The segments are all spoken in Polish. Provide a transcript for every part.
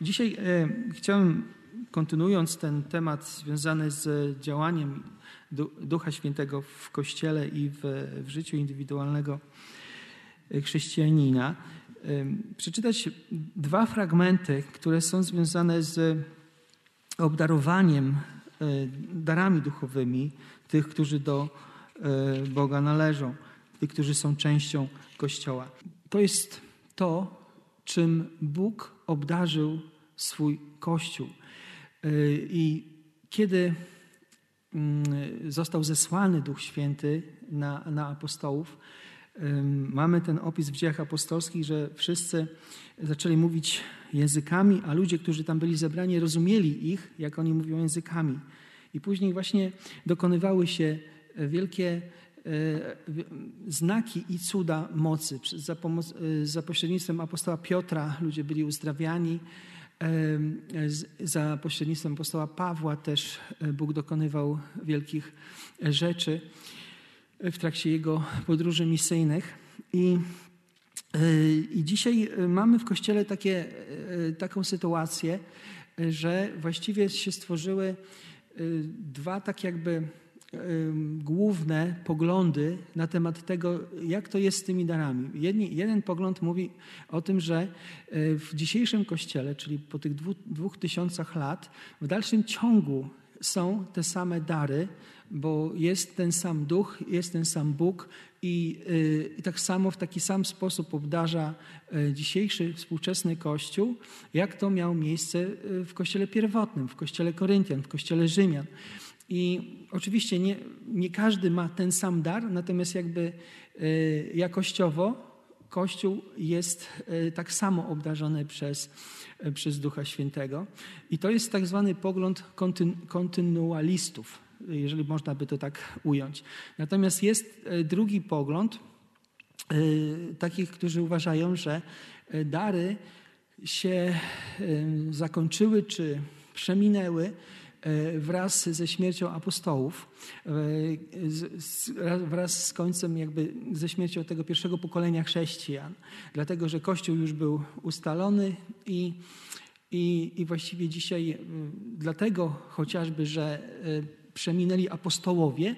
Dzisiaj e, chciałem, kontynuując ten temat związany z działaniem Ducha Świętego w Kościele i w, w życiu indywidualnego chrześcijanina, przeczytać dwa fragmenty, które są związane z obdarowaniem e, darami duchowymi tych, którzy do e, Boga należą, tych, którzy są częścią Kościoła. To jest to, czym Bóg obdarzył swój Kościół. E, I kiedy mm, został zesłany Duch Święty na, na apostołów, mamy ten opis w dziejach apostolskich, że wszyscy zaczęli mówić językami, a ludzie, którzy tam byli zebrani, rozumieli ich, jak oni mówią językami. I później właśnie dokonywały się wielkie znaki i cuda mocy. Za, pomoc, e, za pośrednictwem apostoła Piotra ludzie byli uzdrawiani. Za pośrednictwem apostoła Pawła też Bóg dokonywał wielkich rzeczy w trakcie jego podróży misyjnych. I, i dzisiaj mamy w Kościele takie, taką sytuację, że właściwie się stworzyły dwa tak jakby główne poglądy na temat tego, jak to jest z tymi darami. Jedni, jeden pogląd mówi o tym, że w dzisiejszym kościele, czyli po tych dwóch, dwóch tysiącach lat, w dalszym ciągu są te same dary, bo jest ten sam duch, jest ten sam Bóg i, y, i, tak samo w taki sam sposób obdarza y, dzisiejszy współczesny Kościół, jak to miało miejsce y, w Kościele pierwotnym, w Kościele Koryntian, w Kościele Rzymian. I oczywiście nie, nie każdy ma ten sam dar, natomiast jakby jakościowo Kościół jest tak samo obdarzony przez, przez Ducha Świętego. I to jest tak zwany pogląd kontynualistów jeżeli można by to tak ująć. Natomiast jest e, drugi pogląd e, takich, którzy uważają, że e, dary się zakończyły czy przeminęły wraz ze śmiercią apostołów, wraz z końcem jakby ze śmiercią tego pierwszego pokolenia chrześcijan, dlatego że Kościół już był ustalony i, i, i właściwie dzisiaj dlatego chociażby, że przeminęli apostołowie,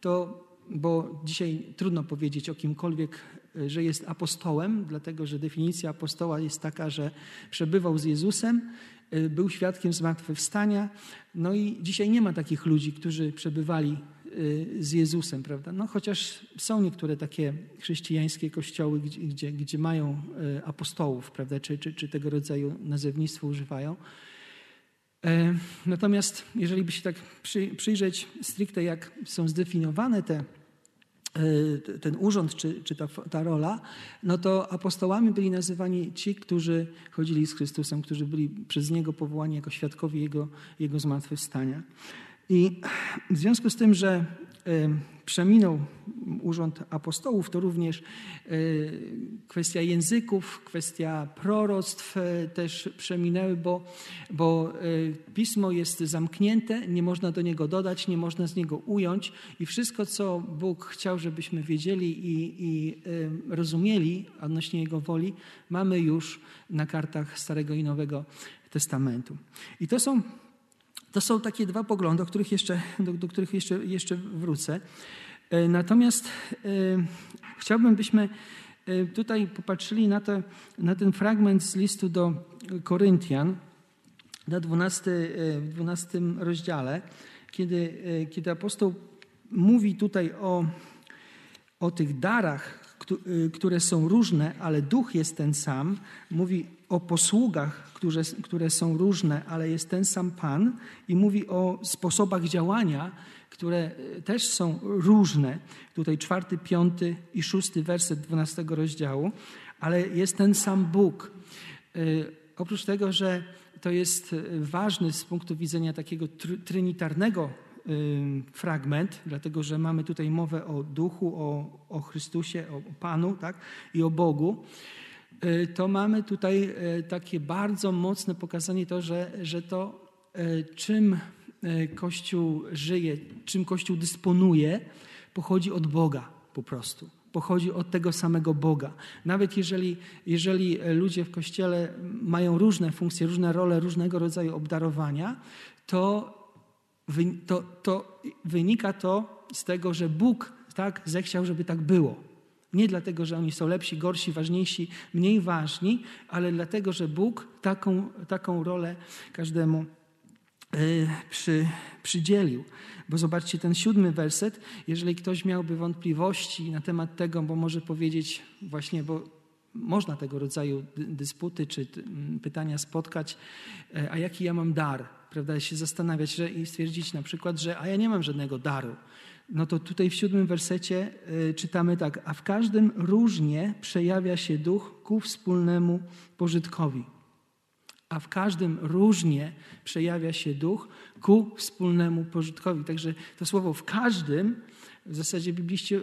to, bo dzisiaj trudno powiedzieć o kimkolwiek, e, że jest apostołem, dlatego że definicja apostoła jest taka, że przebywał z Jezusem, e, był świadkiem zmartwychwstania. No i dzisiaj nie ma takich ludzi, którzy przebywali e, z Jezusem, prawda? No chociaż są niektóre takie chrześcijańskie kościoły, gdzie, gdzie, gdzie mają apostołów, prawda? Czy, czy, czy tego rodzaju nazewnictwo używają. E, natomiast jeżeli by się tak przyjrzeć stricte, jak są zdefiniowane te, ten urząd czy, czy ta, ta rola, no to apostołami byli nazywani ci, którzy chodzili z Chrystusem, którzy byli przez Niego powołani jako świadkowie Jego, Jego zmartwychwstania. I w związku z tym, że przeminął urząd apostołów, to również e, kwestia języków, kwestia proroctw e, też przeminęły, bo, bo e, pismo jest zamknięte, nie można do niego dodać, nie można z niego ująć i wszystko, co Bóg chciał, żebyśmy wiedzieli i, i rozumieli odnośnie Jego woli, mamy już na kartach Starego i Nowego Testamentu. I to są to są takie dwa poglądy, do których jeszcze, do, do których jeszcze, jeszcze wrócę. E, natomiast e, chciałbym, byśmy e, tutaj popatrzyli na, te, na ten fragment z listu do Koryntian, na 12, 12 rozdziale, kiedy, kiedy apostoł mówi tutaj o, o tych darach, które są różne, ale duch jest ten sam. Mówi o posługach, które, które są różne, ale jest ten sam Pan i mówi o sposobach działania, które e, też są różne. Tutaj czwarty, piąty i szósty werset dwunastego rozdziału, ale jest ten sam Bóg. E, oprócz tego, że to jest e, ważny z punktu widzenia takiego trinitarnego fragment, dlatego że mamy tutaj mowę o duchu, o, o Chrystusie, o Panu tak? i o Bogu. E, to mamy tutaj e, takie bardzo mocne pokazanie to, że, że to e, czym Kościół żyje, czym Kościół dysponuje, pochodzi od Boga po prostu. pochodzi od tego samego Boga. Nawet jeżeli, jeżeli ludzie w kościele mają różne funkcje, różne role, różnego rodzaju obdarowania, to, to, to wynika to z tego, że Bóg tak zechciał, żeby tak było. Nie dlatego, że oni są lepsi, gorsi, ważniejsi, mniej ważni, ale dlatego, że Bóg taką, taką rolę każdemu y, przy, przydzielił. Bo zobaczcie ten siódmy werset. Jeżeli ktoś miałby wątpliwości na temat tego, bo może powiedzieć właśnie, bo można tego rodzaju dysputy czy pytania spotkać, e, a jaki ja mam dar, prawda, się zastanawiać że, i stwierdzić na przykład, że a ja nie mam żadnego daru. No to tutaj w siódmym wersecie y, czytamy tak, a w każdym różnie przejawia się duch ku wspólnemu pożytkowi. A w każdym różnie przejawia się duch ku wspólnemu pożytkowi. Także to słowo w każdym w zasadzie bibliści y,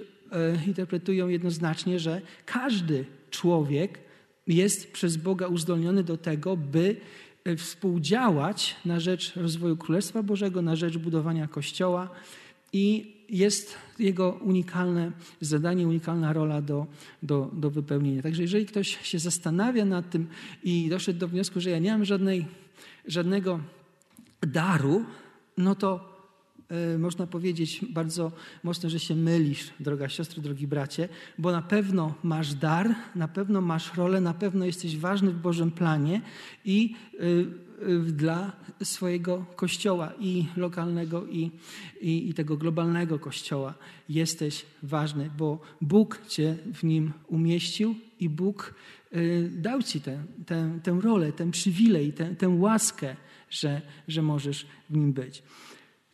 interpretują jednoznacznie, że każdy człowiek jest przez Boga uzdolniony do tego, by y, współdziałać na rzecz rozwoju Królestwa Bożego, na rzecz budowania Kościoła i jest jego unikalne zadanie, unikalna rola do, do, do wypełnienia. Także jeżeli ktoś się zastanawia nad tym i doszedł do wniosku, że ja nie mam żadnej, żadnego daru, no to y, można powiedzieć bardzo mocno, że się mylisz, droga siostro, drogi bracie, bo na pewno masz dar, na pewno masz rolę, na pewno jesteś ważny w Bożym planie i y, dla swojego kościoła i lokalnego, i, i, i, tego globalnego kościoła. Jesteś ważny, bo Bóg Cię w nim umieścił i Bóg y, dał Ci tę, tę, tę rolę, ten przywilej, tę, tę łaskę, że, że możesz w nim być.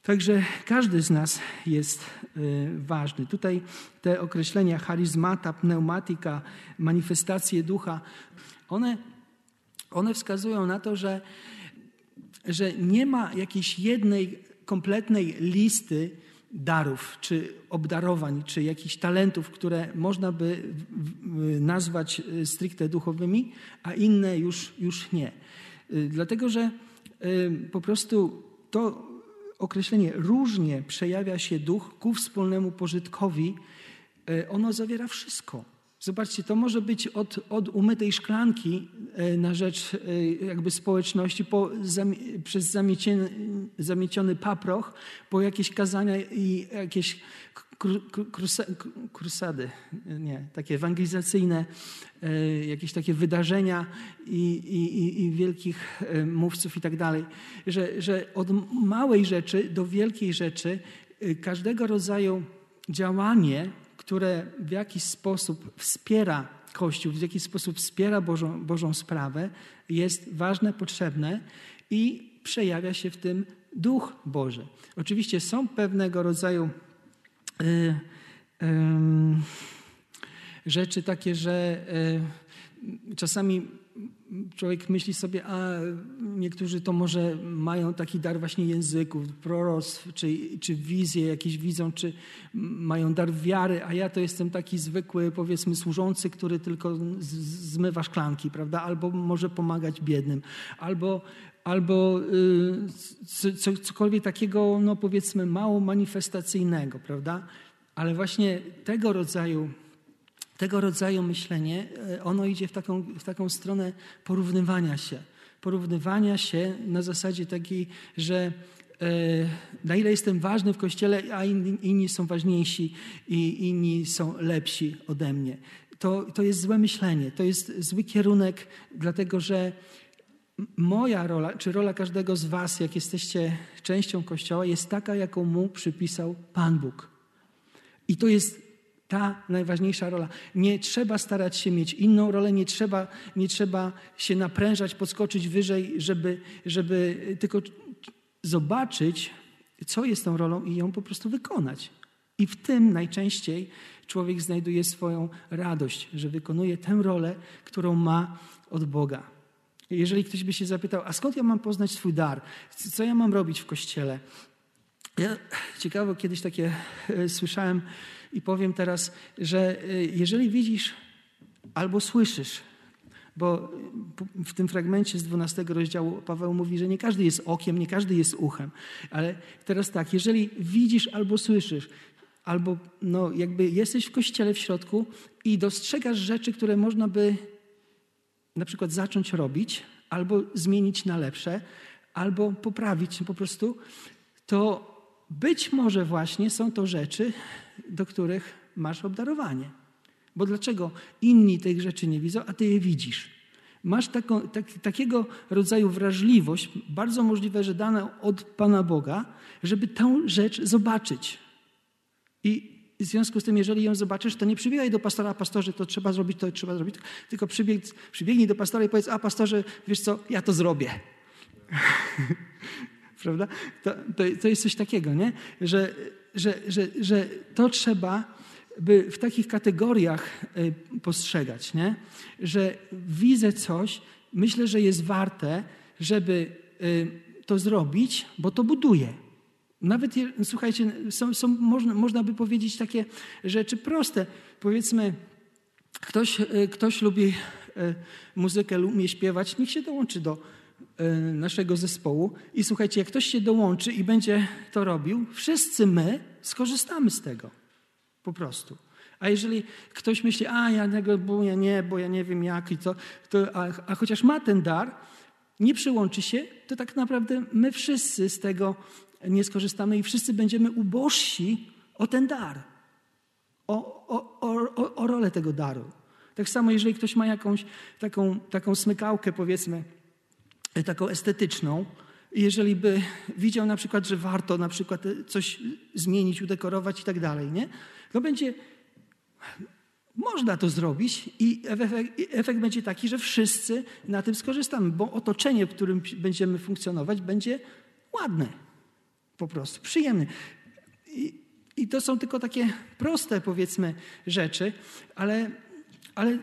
Także każdy z nas jest y, ważny. Tutaj te określenia charyzmata, pneumatika, manifestacje ducha, one, one wskazują na to, że że nie ma jakiejś jednej kompletnej listy darów, czy obdarowań, czy jakichś talentów, które można by nazwać e, stricte duchowymi, a inne już, już nie. E, dlatego, że e, po prostu to określenie różnie przejawia się duch ku wspólnemu pożytkowi, ono zawiera wszystko. Zobaczcie, to może być od, od umytej szklanki e, na rzecz e, jakby społeczności, po, przez zamieciony, zamieciony paproch, po jakieś kazania i jakieś krusady, nie, takie ewangelizacyjne, e, jakieś takie wydarzenia i, i, i wielkich mówców i tak dalej. Że, że od małej rzeczy do wielkiej rzeczy każdego rodzaju działanie które w jakiś sposób wspiera Kościół, w jakiś sposób wspiera Bożą, Bożą sprawę, jest ważne, potrzebne i przejawia się w tym Duch Boży. Oczywiście są pewnego rodzaju y, y, rzeczy takie, że y, czasami człowiek myśli sobie, a niektórzy to może mają taki dar właśnie języków, proroctw, czy, czy wizje jakieś widzą, czy mają dar wiary, a ja to jestem taki zwykły, powiedzmy, służący, który tylko zmywa szklanki, prawda? Albo może pomagać biednym, albo albo y, cokolwiek takiego, no powiedzmy, mało manifestacyjnego, prawda? Ale właśnie tego rodzaju tego rodzaju myślenie, e, ono idzie w taką, w taką stronę porównywania się. Porównywania się na zasadzie takiej, że e, na ile jestem ważny w kościele, a inni, są ważniejsi i inni są lepsi ode mnie. To, to jest złe myślenie, to jest zły kierunek, dlatego że moja rola, czy rola każdego z Was, jak jesteście częścią Kościoła, jest taka, jaką mu przypisał Pan Bóg. I to jest ta najważniejsza rola. Nie trzeba starać się mieć inną rolę, nie trzeba, nie trzeba się naprężać, podskoczyć wyżej, żeby, żeby tylko zobaczyć, co jest tą rolą i ją po prostu wykonać. I w tym najczęściej człowiek znajduje swoją radość, że wykonuje tę rolę, którą ma od Boga. Jeżeli ktoś by się zapytał, a skąd ja mam poznać swój dar? Co ja mam robić w kościele? Ja ciekawo, kiedyś takie e, słyszałem, i powiem teraz, że y, jeżeli widzisz albo słyszysz, bo w tym fragmencie z 12 rozdziału Paweł mówi, że nie każdy jest okiem, nie każdy jest uchem. Ale teraz tak, jeżeli widzisz albo słyszysz, albo no, jakby jesteś w kościele w środku i dostrzegasz rzeczy, które można by na przykład zacząć robić, albo zmienić na lepsze, albo poprawić po prostu, to być może właśnie są to rzeczy, do których masz obdarowanie. Bo dlaczego inni tych rzeczy nie widzą, a ty je widzisz? Masz taką, tak, takiego rodzaju wrażliwość, bardzo możliwe, że dana od Pana Boga, żeby tę rzecz zobaczyć. I w związku z tym, jeżeli ją zobaczysz, to nie przybiegaj do pastora, pastorze, to trzeba zrobić, to trzeba zrobić, tylko przybieg, przybiegnij do pastora i powiedz, a pastorze, wiesz co, ja to zrobię. Prawda? To, to, to, jest coś takiego, nie? Że, że, że, że to trzeba by w takich kategoriach y, postrzegać, nie? że widzę coś, myślę, że jest warte, żeby y, to zrobić, bo to buduje. Nawet, słuchajcie, są, są, można, można by powiedzieć takie rzeczy proste. Powiedzmy, ktoś, y, ktoś lubi muzykę, umie śpiewać, niech się dołączy do naszego zespołu. I słuchajcie, jak ktoś się dołączy i będzie to robił, wszyscy my skorzystamy z tego. Po prostu. A jeżeli ktoś myśli, a ja tego, bo ja nie, bo ja nie wiem jak i co, to, a, a chociaż ma ten dar, nie przyłączy się, to tak naprawdę my wszyscy z tego nie skorzystamy i wszyscy będziemy ubożsi o ten dar, o, o, o, o rolę tego daru. Tak samo, jeżeli ktoś ma jakąś taką, taką smykałkę, powiedzmy, taką estetyczną, jeżeli by widział na przykład, że warto na przykład coś zmienić, udekorować i tak dalej, nie? To będzie można to zrobić i efekt, efekt, będzie taki, że wszyscy na tym skorzystamy, bo otoczenie, w którym będziemy funkcjonować, będzie ładne, po prostu przyjemne. I, i to są tylko takie proste, powiedzmy, rzeczy, ale, ale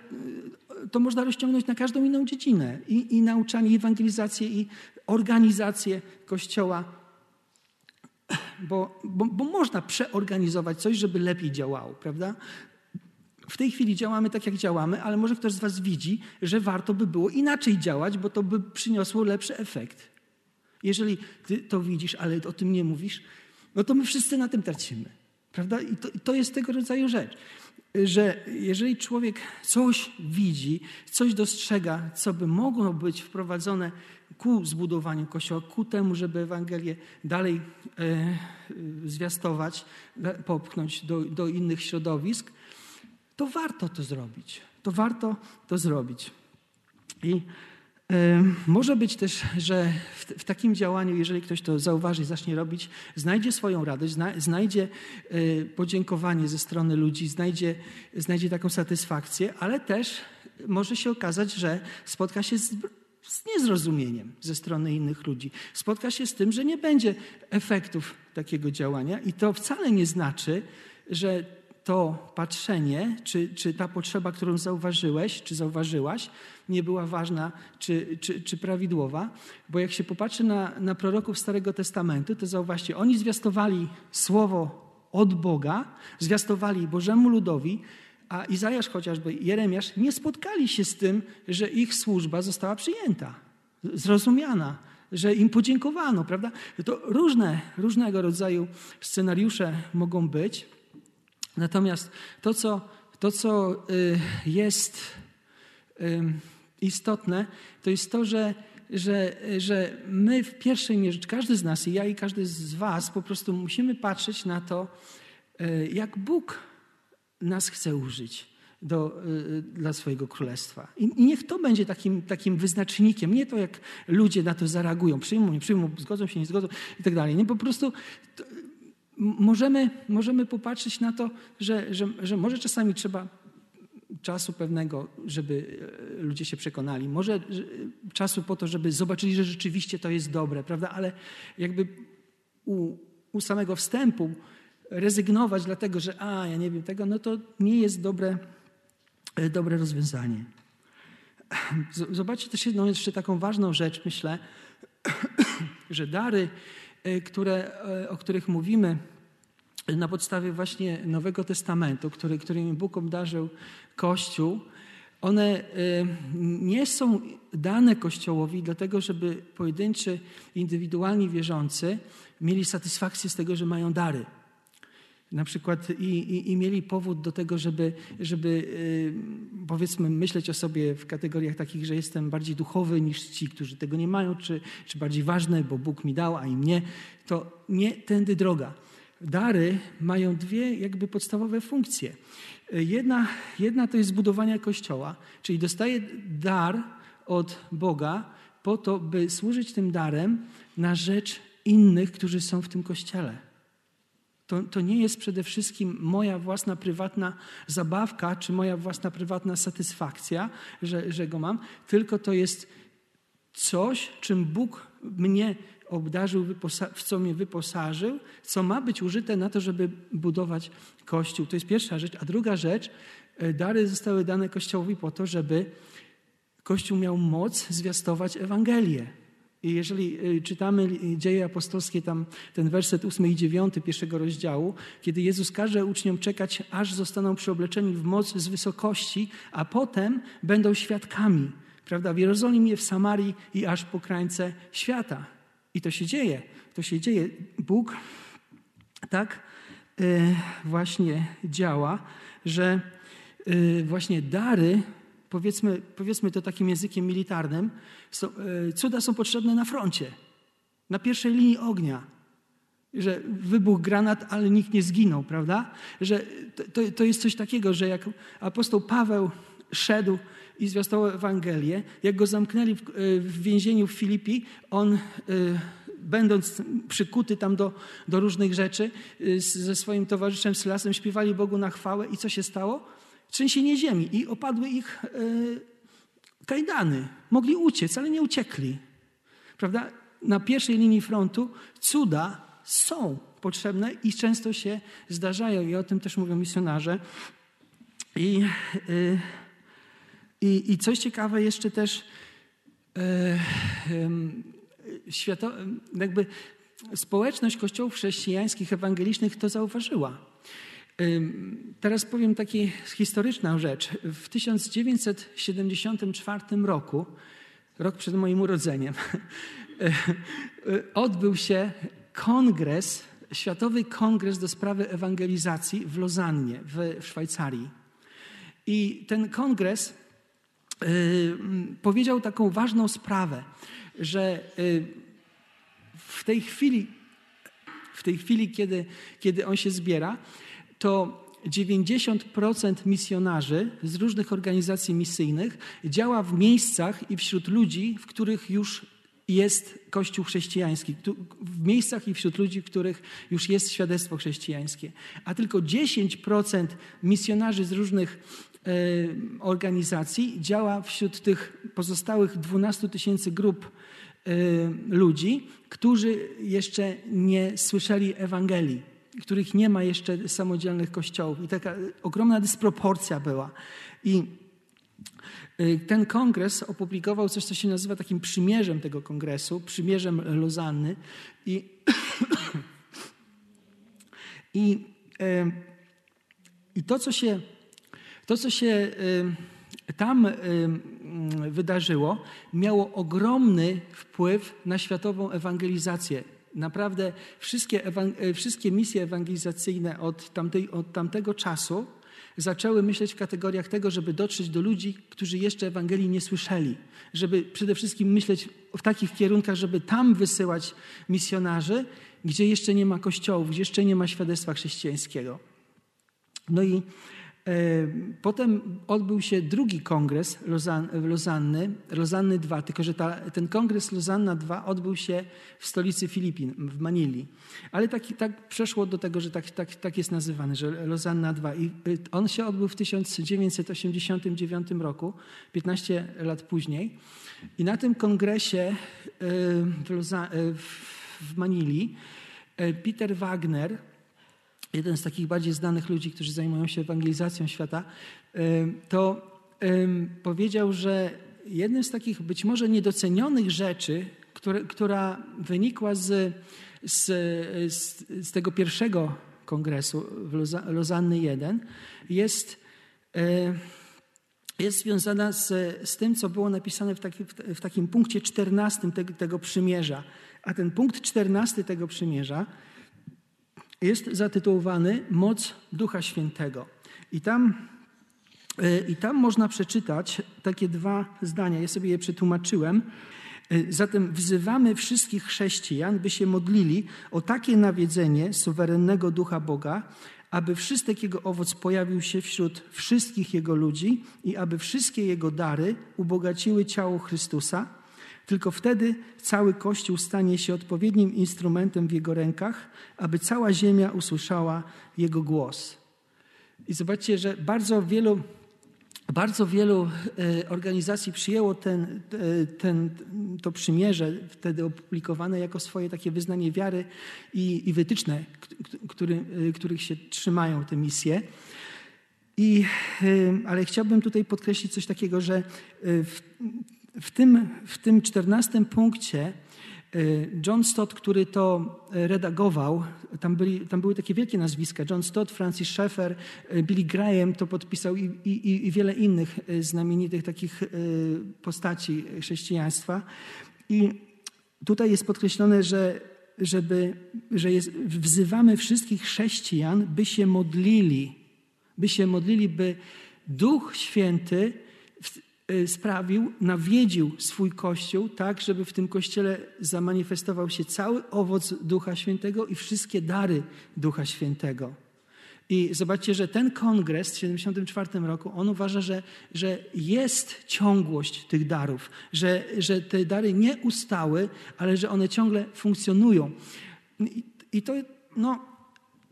to można rozciągnąć na każdą inną dziedzinę. I, i nauczanie, i ewangelizację, i organizację Kościoła bo, bo, bo, można przeorganizować coś, żeby lepiej działało, prawda? W tej chwili działamy tak, jak działamy, ale może ktoś z Was widzi, że warto by było inaczej działać, bo to by przyniosło lepszy efekt. Jeżeli Ty to widzisz, ale o tym nie mówisz, no to my wszyscy na tym tracimy, prawda? I to, to jest tego rodzaju rzecz że jeżeli człowiek coś widzi, coś dostrzega, co by mogło być wprowadzone ku zbudowaniu Kościoła, ku temu, żeby Ewangelię dalej e, zwiastować, popchnąć do, do innych środowisk, to warto to zrobić. To warto to zrobić. I może być też, że w, takim działaniu, jeżeli ktoś to zauważy i zacznie robić, znajdzie swoją radość, zna, znajdzie e, podziękowanie ze strony ludzi, znajdzie, znajdzie taką satysfakcję, ale też może się okazać, że spotka się z, z niezrozumieniem ze strony innych ludzi. Spotka się z tym, że nie będzie efektów takiego działania i to wcale nie znaczy, że to patrzenie, czy, czy ta potrzeba, którą zauważyłeś, czy zauważyłaś, nie była ważna czy, czy, czy prawidłowa, bo jak się popatrzy na, na proroków Starego Testamentu, to zauważcie, oni zwiastowali słowo od Boga, zwiastowali Bożemu ludowi, a Izajasz chociażby, Jeremiasz nie spotkali się z tym, że ich służba została przyjęta, zrozumiana, że im podziękowano, prawda? To różne, różnego rodzaju scenariusze mogą być. Natomiast to, co, to, co y, jest istotne, to jest to, że, że, że my w pierwszej mierze, każdy z nas, i ja i każdy z Was, po prostu musimy patrzeć na to, e, jak Bóg nas chce użyć do, e, dla swojego królestwa. I, I, niech to będzie takim, takim wyznacznikiem, nie to, jak ludzie na to zareagują, przyjmą, nie przyjmą, zgodzą się, nie zgodzą i tak dalej. Nie, po prostu to, możemy, możemy popatrzeć na to, że, że, że może czasami trzeba czasu pewnego, żeby e, ludzie się przekonali, może czasu po to, żeby zobaczyli, że rzeczywiście to jest dobre, prawda? Ale jakby u, u samego wstępu rezygnować dlatego, że a, ja nie wiem tego, no to nie jest dobre, e, dobre rozwiązanie. Zobaczcie też jedną jeszcze taką ważną rzecz, myślę, że dary, które, o których mówimy, na podstawie właśnie Nowego Testamentu, który, którymi Bóg obdarzył Kościół, one y, nie są dane Kościołowi dlatego, żeby pojedynczy, indywidualni wierzący mieli satysfakcję z tego, że mają dary. Na przykład i, i, i, mieli powód do tego, żeby, żeby yy, powiedzmy myśleć o sobie w kategoriach takich, że jestem bardziej duchowy niż ci, którzy tego nie mają, czy, czy bardziej ważny, bo Bóg mi dał, a im nie. To nie tędy droga. Dary mają dwie jakby podstawowe funkcje. Jedna, jedna to jest zbudowanie kościoła, czyli dostaję dar od Boga po to, by służyć tym darem na rzecz innych, którzy są w tym kościele. To, to nie jest przede wszystkim moja własna prywatna zabawka, czy moja własna prywatna satysfakcja, że, że go mam, tylko to jest coś, czym Bóg mnie obdarzył, w co mnie wyposażył, co ma być użyte na to, żeby budować Kościół. To jest pierwsza rzecz. A druga rzecz, e, dary zostały dane Kościołowi po to, żeby Kościół miał moc zwiastować Ewangelię. I jeżeli e, czytamy dzieje apostolskie, tam ten werset 8 i 9 pierwszego rozdziału, kiedy Jezus każe uczniom czekać, aż zostaną przeobleczeni w moc z wysokości, a potem będą świadkami, prawda, w Jerozolimie, w Samarii i aż po krańce świata. I to się dzieje. To się dzieje. Bóg tak e, właśnie działa, że właśnie dary, powiedzmy, powiedzmy to takim językiem militarnym, e, cuda są potrzebne na froncie, na pierwszej linii ognia. Że wybuchł granat, ale nikt nie zginął, prawda? Że to, to jest coś takiego, że jak apostoł Paweł szedł i zwiastował Ewangelię. Jak go zamknęli w, e, w więzieniu w Filipi, on e, będąc przykuty tam do, do różnych rzeczy, ze swoim towarzyszem Sylasem śpiewali Bogu na chwałę i co się stało? Trzęsienie ziemi i opadły ich kajdany. Mogli uciec, ale nie uciekli. Prawda? Na pierwszej linii frontu cuda są potrzebne i często się zdarzają i o tym też mówią misjonarze. I... Yy, i, i coś ciekawe jeszcze też e, świato, jakby społeczność kościołów chrześcijańskich, ewangelicznych to zauważyła. Teraz powiem taką historyczną rzecz. W 1974 roku, rok przed moim urodzeniem, odbył się kongres, Światowy Kongres do Sprawy Ewangelizacji w Lozannie w, Szwajcarii. I ten kongres powiedział taką ważną sprawę, że w tej chwili, w tej chwili kiedy, kiedy on się zbiera, to 90% misjonarzy z różnych organizacji misyjnych działa w miejscach i wśród ludzi, w których już jest Kościół chrześcijański, w miejscach i wśród ludzi, w których już jest świadectwo chrześcijańskie. A tylko 10% misjonarzy z różnych E, organizacji działa wśród tych pozostałych 12 tysięcy grup e, ludzi, którzy jeszcze nie słyszeli Ewangelii, których nie ma jeszcze samodzielnych kościołów. I taka ogromna dysproporcja była. I e, ten kongres opublikował coś, co się nazywa takim przymierzem tego kongresu, przymierzem Lozanny. I, i, i to, co się to, co się tam wydarzyło, miało ogromny wpływ na światową ewangelizację. Naprawdę wszystkie, e, wszystkie misje ewangelizacyjne od, tamtej, od tamtego czasu zaczęły myśleć w kategoriach tego, żeby dotrzeć do ludzi, którzy jeszcze Ewangelii nie słyszeli. Żeby przede wszystkim myśleć w takich kierunkach, żeby tam wysyłać misjonarzy, gdzie jeszcze nie ma kościołów, gdzie jeszcze nie ma świadectwa chrześcijańskiego. No i potem odbył się drugi kongres Lozan, Lozanny, Lozanny II, tylko że ta, ten kongres Lozanna II odbył się w stolicy Filipin, w Manili. Ale tak, tak przeszło do tego, że tak, tak, tak jest nazywany, że Lozanna II. I y, on się odbył w 1989 roku, 15 lat później. I na tym kongresie y, y, w Manili Peter Wagner, jeden z takich bardziej znanych ludzi, którzy zajmują się ewangelizacją świata, to powiedział, że jednym z takich być może niedocenionych rzeczy, która wynikła z, z, z, z, tego pierwszego kongresu w Lozanny 1, jest, e, jest związana z, z tym, co było napisane w, taki, w takim punkcie 14 tego, tego przymierza. A ten punkt 14 tego przymierza jest zatytułowany Moc Ducha Świętego. I tam, e, I tam można przeczytać takie dwa zdania. Ja sobie je przetłumaczyłem. E, zatem wzywamy wszystkich chrześcijan, by się modlili o takie nawiedzenie suwerennego ducha Boga, aby wszystek jego owoc pojawił się wśród wszystkich jego ludzi i aby wszystkie jego dary ubogaciły ciało Chrystusa. Tylko wtedy cały Kościół stanie się odpowiednim instrumentem w jego rękach, aby cała ziemia usłyszała jego głos. I zobaczcie, że bardzo wielu, bardzo wielu e, organizacji przyjęło ten, e, ten, to przymierze, wtedy opublikowane jako swoje takie wyznanie wiary i, i wytyczne, który, e, których się trzymają te misje. I, ale chciałbym tutaj podkreślić coś takiego, że w, w tym, w tym czternastym punkcie Y, John Stott, który to y, redagował, tam, byli, tam były takie wielkie nazwiska. John Stott, Francis Schaeffer, y, Billy Graham to podpisał i, i, i wiele innych znamienitych takich postaci chrześcijaństwa. I tutaj jest podkreślone, że, żeby, że jest, wzywamy wszystkich chrześcijan, by się modlili, by się modlili, by Duch Święty Y, sprawił, nawiedził swój Kościół tak, żeby w tym Kościele zamanifestował się cały owoc Ducha Świętego i wszystkie dary Ducha Świętego. I zobaczcie, że ten kongres w 1974 roku, on uważa, że, że jest ciągłość tych darów, że, że te dary nie ustały, ale że one ciągle funkcjonują. I, i to, no,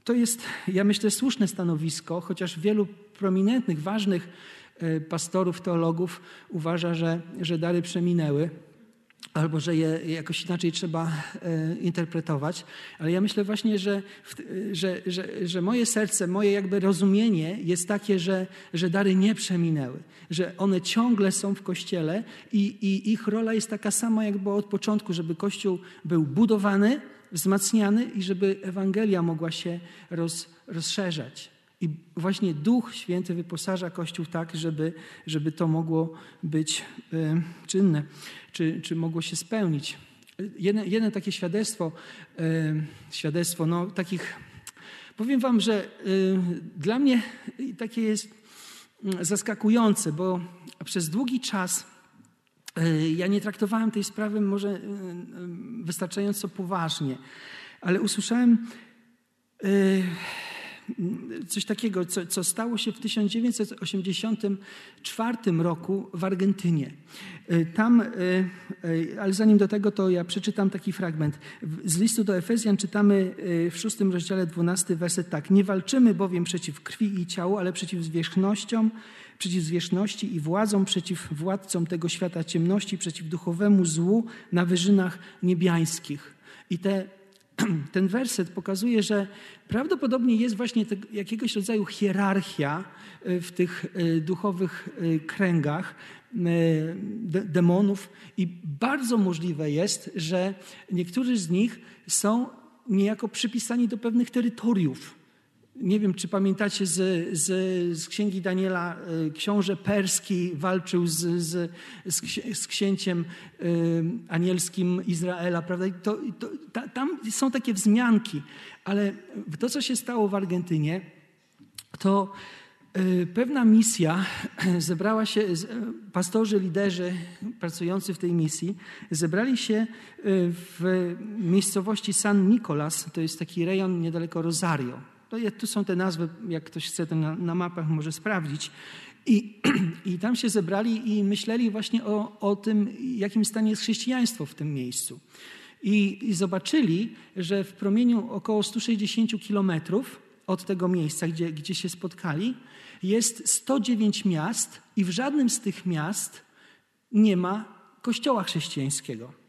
to jest, ja myślę, słuszne stanowisko, chociaż wielu prominentnych, ważnych pastorów, teologów uważa, że, że dary przeminęły albo że je jakoś inaczej trzeba e, interpretować. Ale ja myślę właśnie, że, że, że, że moje serce, moje jakby rozumienie jest takie, że, że dary nie przeminęły, że one ciągle są w Kościele i, i ich rola jest taka sama, jak była od początku, żeby Kościół był budowany, wzmacniany i żeby Ewangelia mogła się roz, rozszerzać. I właśnie Duch Święty wyposaża Kościół tak, żeby, żeby to mogło być e, czynne, czy, czy mogło się spełnić. Jedno, jedno takie świadectwo, e, świadectwo no, takich, powiem Wam, że e, dla mnie takie jest mm, zaskakujące, bo przez długi czas ja nie traktowałem tej sprawy może wystarczająco poważnie, ale usłyszałem coś takiego, co, co stało się w 1984 roku w Argentynie. Y, tam, y, y, ale zanim do tego, to ja przeczytam taki fragment. Z listu do Efezjan czytamy w szóstym rozdziale, dwunasty werset tak. Nie walczymy bowiem przeciw krwi i ciału, ale przeciw zwierzchnościom, przeciw zwierzchności i władzom, przeciw władcom tego świata ciemności, przeciw duchowemu złu na wyżynach niebiańskich. I te ten werset pokazuje, że prawdopodobnie jest właśnie te, jakiegoś rodzaju hierarchia e, w tych e, duchowych e, kręgach demonów i bardzo możliwe jest, że niektórzy z nich są niejako przypisani do pewnych terytoriów. Nie wiem, czy pamiętacie z, z, z księgi Daniela, e, książę perski walczył z, z, z księciem e, anielskim Izraela, prawda? To, to, ta, tam są takie wzmianki, ale to, co się stało w Argentynie, to e, pewna misja zebrała się, pastorzy, liderzy pracujący w tej misji, zebrali się w miejscowości San Nicolas, to jest taki rejon niedaleko Rosario. To tu są te nazwy, jak ktoś chce to na, na mapach może sprawdzić. I, I tam się zebrali i myśleli właśnie o, o tym, jakim stanie jest chrześcijaństwo w tym miejscu. I, I, zobaczyli, że w promieniu około 160 kilometrów od tego miejsca, gdzie, gdzie się spotkali, jest 109 miast i w żadnym z tych miast nie ma kościoła chrześcijańskiego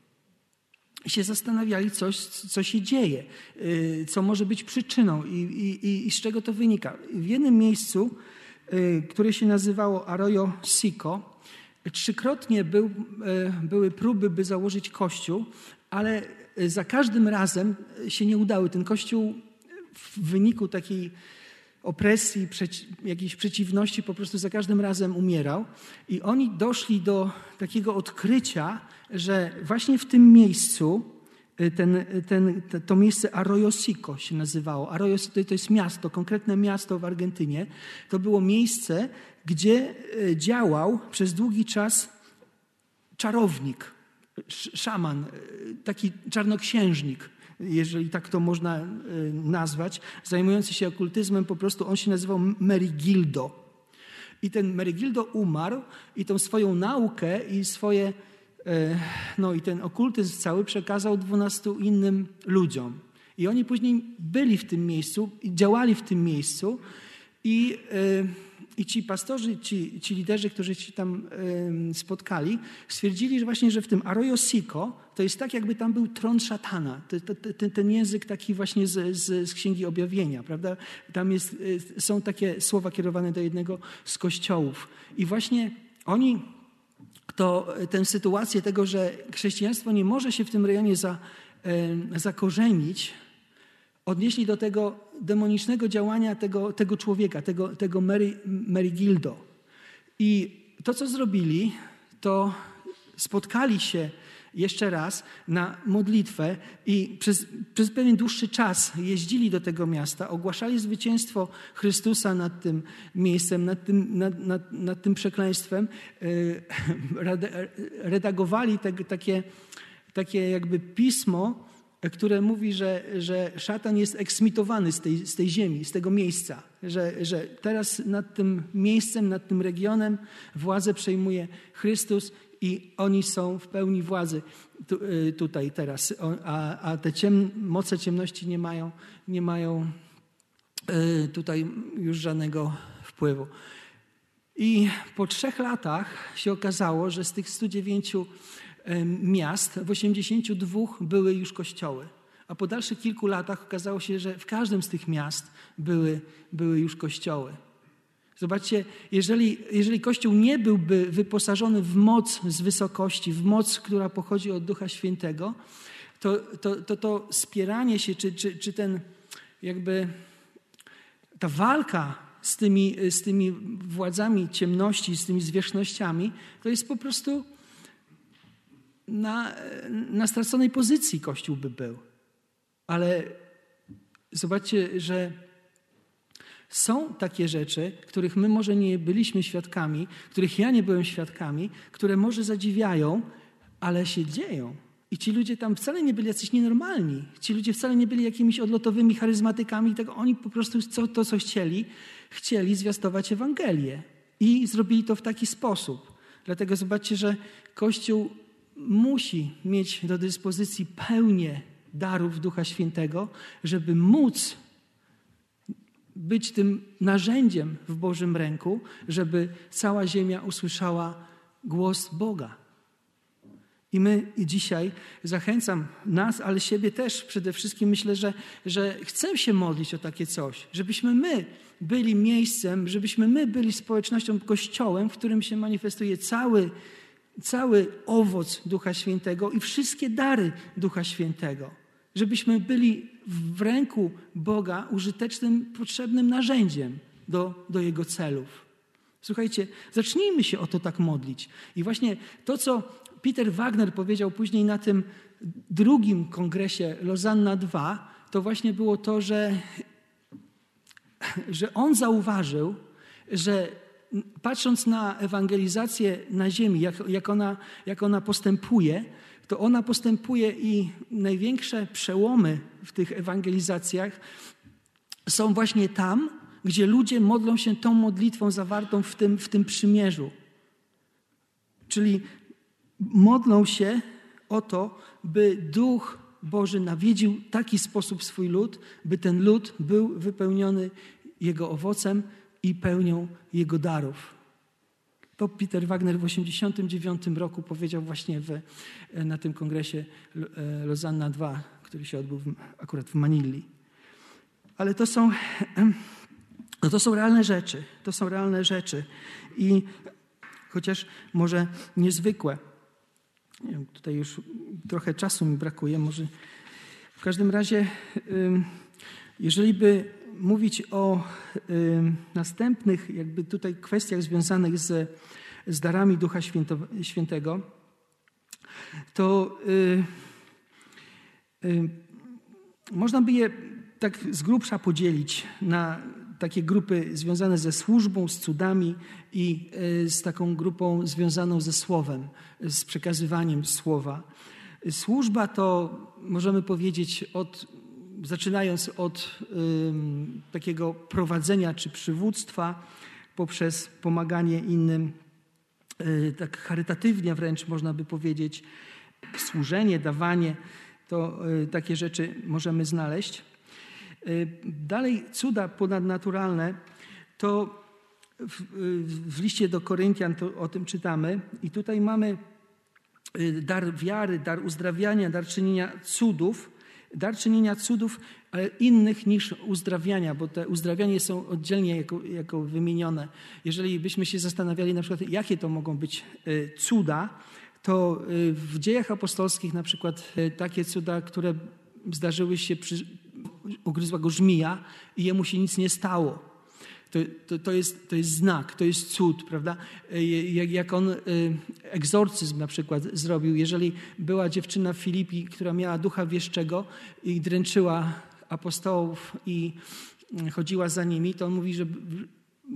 się zastanawiali, coś, co się dzieje, y, co może być przyczyną i, i, i z czego to wynika. W jednym miejscu, y, które się nazywało Arroyo Sico, trzykrotnie był, y, były próby, by założyć kościół, ale za każdym razem się nie udały. Ten kościół w wyniku takiej opresji, przeci jakiejś przeciwności po prostu za każdym razem umierał. I oni doszli do takiego odkrycia, że właśnie w tym miejscu ten, ten, to miejsce Arroyo Sico się nazywało. Arroyo to jest miasto, konkretne miasto w Argentynie. To było miejsce, gdzie działał przez długi czas czarownik, szaman, taki czarnoksiężnik, jeżeli tak to można nazwać, zajmujący się okultyzmem, po prostu on się nazywał Merigildo. I ten Merigildo umarł i tą swoją naukę i swoje, e, no i ten okultyzm cały przekazał dwunastu innym ludziom. I oni później byli w tym miejscu i działali w tym miejscu i e, i ci pastorzy, ci, ci liderzy, którzy się tam y, spotkali, stwierdzili, że właśnie, że w tym Arroyo Sico to jest tak, jakby tam był tron szatana. Ten, ten język taki właśnie z, z, z, Księgi Objawienia, prawda? Tam jest, y, są takie słowa kierowane do jednego z kościołów. I właśnie oni to tę sytuację tego, że chrześcijaństwo nie może się w tym rejonie za, y, zakorzenić, odnieśli do tego demonicznego działania tego, tego człowieka, tego, tego Mary, Mary Gildo. I to, co zrobili, to spotkali się jeszcze raz na modlitwę i przez, przez pewien dłuższy czas jeździli do tego miasta, ogłaszali zwycięstwo Chrystusa nad tym miejscem, nad tym, nad, nad, nad tym przekleństwem, e, redagowali te, takie, takie jakby pismo, które mówi, że, że szatan jest eksmitowany z tej, z tej ziemi, z tego miejsca, że, że teraz nad tym miejscem, nad tym regionem władzę przejmuje Chrystus i oni są w pełni władzy tu, y, tutaj teraz, a, a te ciem, moce ciemności nie mają, nie mają y, tutaj już żadnego wpływu. I po trzech latach się okazało, że z tych 109 miast, w 82 były już kościoły. A po dalszych kilku latach okazało się, że w każdym z tych miast były, były już kościoły. Zobaczcie, jeżeli, jeżeli Kościół nie byłby wyposażony w moc z wysokości, w moc, która pochodzi od Ducha Świętego, to to, to, to spieranie się, czy, czy, czy ten jakby ta walka z tymi, z tymi władzami ciemności, z tymi zwierzchnościami, to jest po prostu na, na straconej pozycji Kościół by był. Ale zobaczcie, że są takie rzeczy, których my może nie byliśmy świadkami, których ja nie byłem świadkami, które może zadziwiają, ale się dzieją. I ci ludzie tam wcale nie byli jacyś nienormalni. Ci ludzie wcale nie byli jakimiś odlotowymi charyzmatykami. Tak oni po prostu co, to, co chcieli, chcieli zwiastować Ewangelię. I zrobili to w taki sposób. Dlatego zobaczcie, że Kościół musi mieć do dyspozycji pełnię darów Ducha Świętego, żeby móc być tym narzędziem w Bożym ręku, żeby cała ziemia usłyszała głos Boga. I my dzisiaj zachęcam nas, ale siebie też przede wszystkim myślę, że, że chcę się modlić o takie coś, żebyśmy my byli miejscem, żebyśmy my byli społecznością, kościołem, w którym się manifestuje cały cały owoc Ducha Świętego i wszystkie dary Ducha Świętego. Żebyśmy byli w ręku Boga użytecznym, potrzebnym narzędziem do, do Jego celów. Słuchajcie, zacznijmy się o to tak modlić. I właśnie to, co Peter Wagner powiedział później na tym drugim kongresie Lozanna II, to właśnie było to, że, że on zauważył, że patrząc na ewangelizację na ziemi, jak, jak, ona, jak ona postępuje, to ona postępuje i największe przełomy w tych ewangelizacjach są właśnie tam, gdzie ludzie modlą się tą modlitwą zawartą w tym, w tym przymierzu. Czyli modlą się o to, by Duch Boży nawiedził taki sposób swój lud, by ten lud był wypełniony Jego owocem, i pełnią Jego darów. To Peter Wagner w 1989 roku powiedział właśnie w, na tym kongresie e, Lozanna II, który się odbył akurat w Manili. Ale to są, no to są realne rzeczy. To są realne rzeczy. I chociaż może niezwykłe, tutaj już trochę czasu mi brakuje, może w każdym razie, jeżeli by mówić o y, następnych jakby tutaj kwestiach związanych z, z darami Ducha Świętego, to y, Można by je tak z grubsza podzielić na takie grupy związane ze służbą, z cudami i e, z taką grupą związaną ze słowem, z przekazywaniem słowa. Służba to możemy powiedzieć od, zaczynając od takiego prowadzenia czy przywództwa poprzez pomaganie innym, y, tak charytatywnie wręcz można by powiedzieć, służenie, dawanie, to y, takie rzeczy możemy znaleźć. Y, dalej cuda ponadnaturalne to w, w liście do Koryntian to o tym czytamy i tutaj mamy dar wiary, dar uzdrawiania, dar czynienia cudów, dar czynienia cudów, ale innych niż uzdrawiania, bo te uzdrawianie są oddzielnie jako, jako wymienione. Jeżeli byśmy się zastanawiali na przykład, jakie to mogą być y, cuda, to w dziejach apostolskich na przykład takie cuda, które zdarzyły się przy, ugryzła go żmija i jemu się nic nie stało. To, to, to, jest, to jest znak, to jest cud, prawda? Jak, jak on y, egzorcyzm na przykład zrobił, jeżeli była dziewczyna w Filipi, która miała ducha wieszczego i dręczyła apostołów i y, chodziła za nimi, to on mówi, że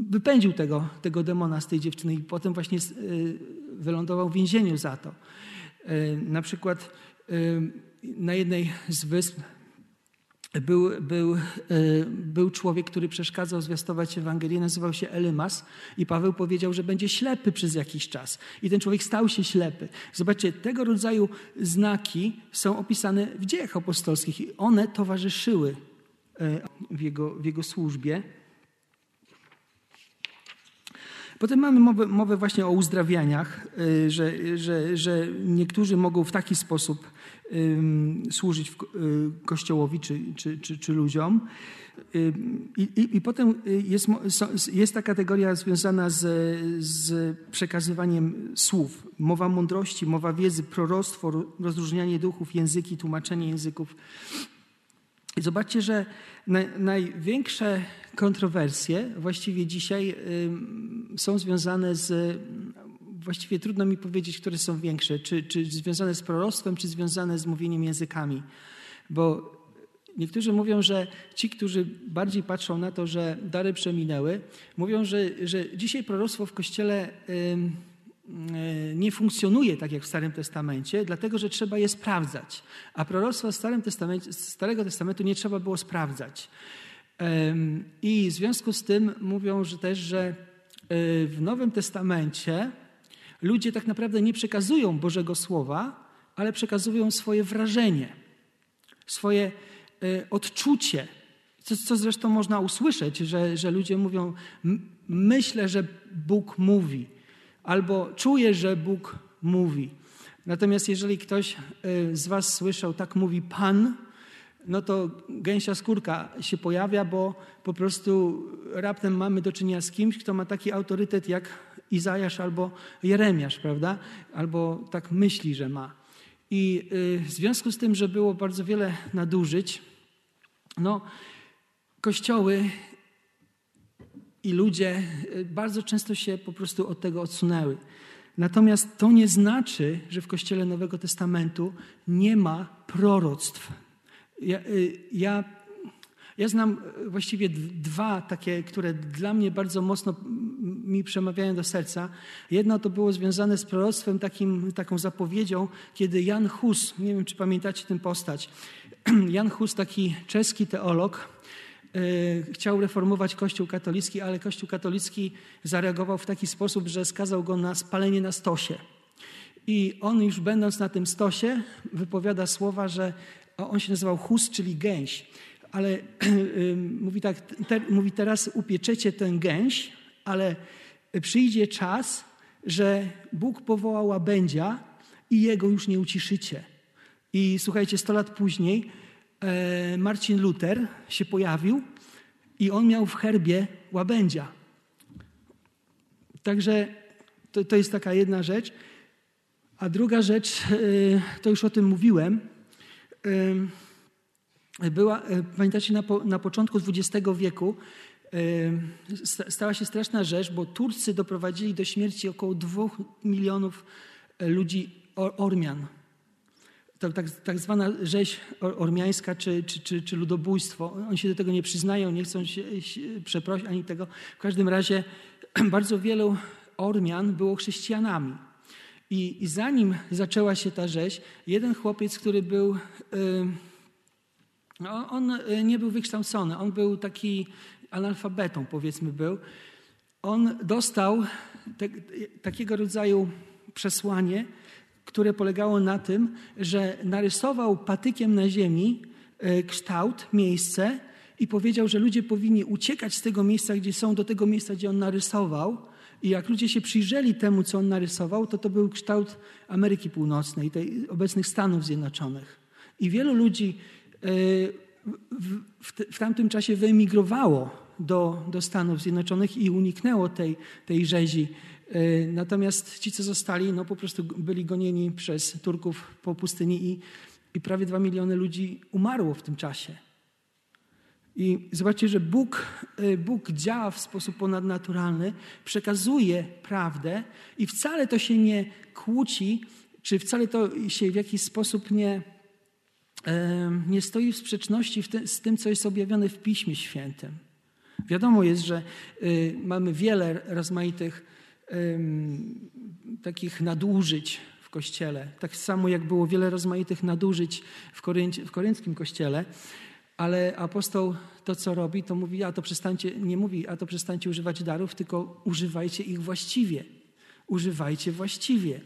wypędził tego, tego demona z tej dziewczyny i potem właśnie y, wylądował w więzieniu za to. Na przykład na jednej z wysp był, był, e, był człowiek, który przeszkadzał zwiastować Ewangelię, nazywał się Elymas i Paweł powiedział, że będzie ślepy przez jakiś czas. I ten człowiek stał się ślepy. Zobaczcie, tego rodzaju znaki są opisane w dziejach apostolskich i one towarzyszyły e, w jego, w jego służbie. Potem mamy mowę, mowę właśnie o uzdrawianiach, e, że, że, że niektórzy mogą w taki sposób służyć y, Kościołowi czy, czy, czy, czy ludziom. I, i, I, potem jest, jest ta kategoria związana z, z przekazywaniem słów. Mowa mądrości, mowa wiedzy, proroctwo, rozróżnianie duchów, języki, tłumaczenie języków. I zobaczcie, że największe kontrowersje właściwie dzisiaj są związane z właściwie trudno mi powiedzieć, które są większe, czy, czy związane z proroctwem, czy związane z mówieniem językami. Bo niektórzy mówią, że ci, którzy bardziej patrzą na to, że dary przeminęły, mówią, że, że dzisiaj proroctwo w Kościele y, nie funkcjonuje tak jak w Starym Testamencie, dlatego że trzeba je sprawdzać. A proroctwa Starym Starego Testamentu nie trzeba było sprawdzać. I w związku z tym mówią że też, że y, w Nowym Testamencie ludzie tak naprawdę nie przekazują Bożego Słowa, ale przekazują swoje wrażenie, swoje y, odczucie, co, co zresztą można usłyszeć, że, że ludzie mówią: Myślę, że Bóg mówi, albo czuję, że Bóg mówi. Natomiast jeżeli ktoś y, z Was słyszał, tak mówi Pan, no to gęsia skórka się pojawia, bo po prostu raptem mamy do czynienia z kimś, kto ma taki autorytet jak Izajasz albo Jeremiasz, prawda? Albo tak myśli, że ma. I y, w związku z tym, że było bardzo wiele nadużyć, no, kościoły i ludzie y, bardzo często się po prostu od tego odsunęły. Natomiast to nie znaczy, że w Kościele Nowego Testamentu nie ma proroctw. Ja, y, ja, ja znam właściwie dwa takie, które dla mnie bardzo mocno mi przemawiają do serca. Jedno to było związane z proroctwem, takim, taką zapowiedzią, kiedy Jan Hus, nie wiem czy pamiętacie tę postać, Jan Hus, taki czeski teolog, yy, chciał reformować Kościół katolicki, ale Kościół katolicki zareagował w taki sposób, że skazał go na spalenie na stosie. I on już będąc na tym stosie wypowiada słowa, że on się nazywał Hus, czyli gęś. Ale mówi tak, te, mówi teraz upieczecie tę gęś, ale przyjdzie czas, że Bóg powoła łabędzia i jego już nie uciszycie. I słuchajcie, sto lat później e, Marcin Luther się pojawił i on miał w herbie łabędzia. Także to, to jest taka jedna rzecz. A druga rzecz, e, to już o tym mówiłem, e, była, pamiętacie, na, po, na początku XX wieku stała się straszna rzecz, bo Turcy doprowadzili do śmierci około dwóch milionów e, ludzi Ormian. tak, tak, tak zwana rzeź ormiańska czy, czy, czy, czy ludobójstwo. Oni się do tego nie przyznają, nie chcą się, się przeprosić ani tego. W każdym razie bardzo wielu Ormian było chrześcijanami. I, I, zanim zaczęła się ta rzeź, jeden chłopiec, który był, yy, on y, nie był wykształcony, on był taki analfabetą, powiedzmy był. On dostał te, takiego rodzaju przesłanie, które polegało na tym, że narysował patykiem na ziemi y, kształt, miejsce i powiedział, że ludzie powinni uciekać z tego miejsca, gdzie są, do tego miejsca, gdzie on narysował, i jak ludzie się przyjrzeli temu, co on narysował, to to był kształt Ameryki Północnej, tej obecnych Stanów Zjednoczonych. I wielu ludzi w, w, w tamtym czasie wyemigrowało do, do Stanów Zjednoczonych i uniknęło tej, tej rzezi. E, natomiast ci, co zostali, no po prostu byli gonieni przez Turków po pustyni i, i prawie dwa miliony ludzi umarło w tym czasie. I zobaczcie, że Bóg, y, Bóg działa w sposób ponadnaturalny, przekazuje prawdę i wcale to się nie kłóci, czy wcale to się w jakiś sposób nie, nie stoi w sprzeczności z tym, co jest objawione w Piśmie Świętym. Wiadomo jest, że y, mamy wiele rozmaitych takich nadużyć w Kościele. Tak samo jak było wiele rozmaitych nadużyć w, Koryncie, w korynckim Kościele. Ale apostoł to, co robi, to mówi, a to przestańcie, nie mówi, a to przestańcie używać darów, tylko używajcie ich właściwie. Używajcie właściwie.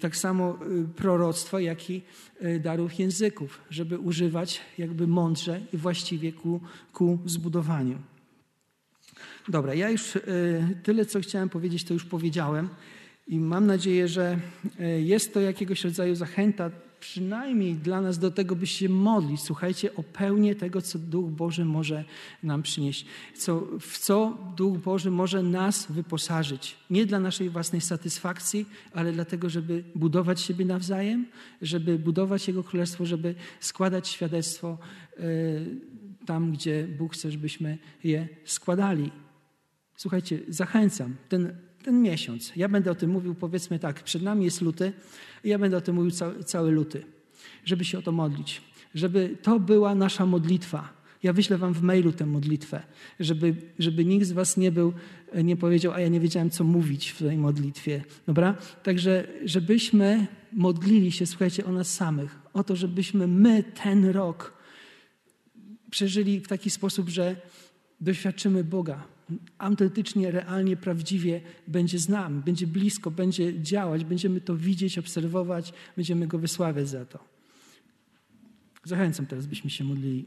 Tak samo y, proroctwo, jak i y, darów języków, żeby używać jakby mądrze i właściwie ku, ku zbudowaniu. Dobra, ja już tyle, co chciałem powiedzieć, to już powiedziałem i mam nadzieję, że jest to jakiegoś rodzaju zachęta przynajmniej dla nas do tego, by się modlić, słuchajcie, o pełnię tego, co Duch Boży może nam przynieść, co, w co Duch Boży może nas wyposażyć. Nie dla naszej własnej satysfakcji, ale dlatego, żeby budować siebie nawzajem, żeby budować Jego Królestwo, żeby składać świadectwo y, tam, gdzie Bóg chce, żebyśmy je składali. Słuchajcie, zachęcam. Ten ten miesiąc. Ja będę o tym mówił, powiedzmy tak, przed nami jest luty i ja będę o tym mówił cały, cały luty, żeby się o to modlić, żeby to była nasza modlitwa. Ja wyślę wam w mailu tę modlitwę, żeby, żeby nikt z was nie był, nie powiedział, a ja nie wiedziałem, co mówić w tej modlitwie. Dobra? Także, żebyśmy modlili się, słuchajcie, o nas samych, o to, żebyśmy my ten rok przeżyli w taki sposób, że doświadczymy Boga, autentycznie, realnie, prawdziwie będzie z nami, będzie blisko, będzie działać, będziemy to widzieć, obserwować, będziemy Go wysławiać za to. Zachęcam teraz, byśmy się modlili.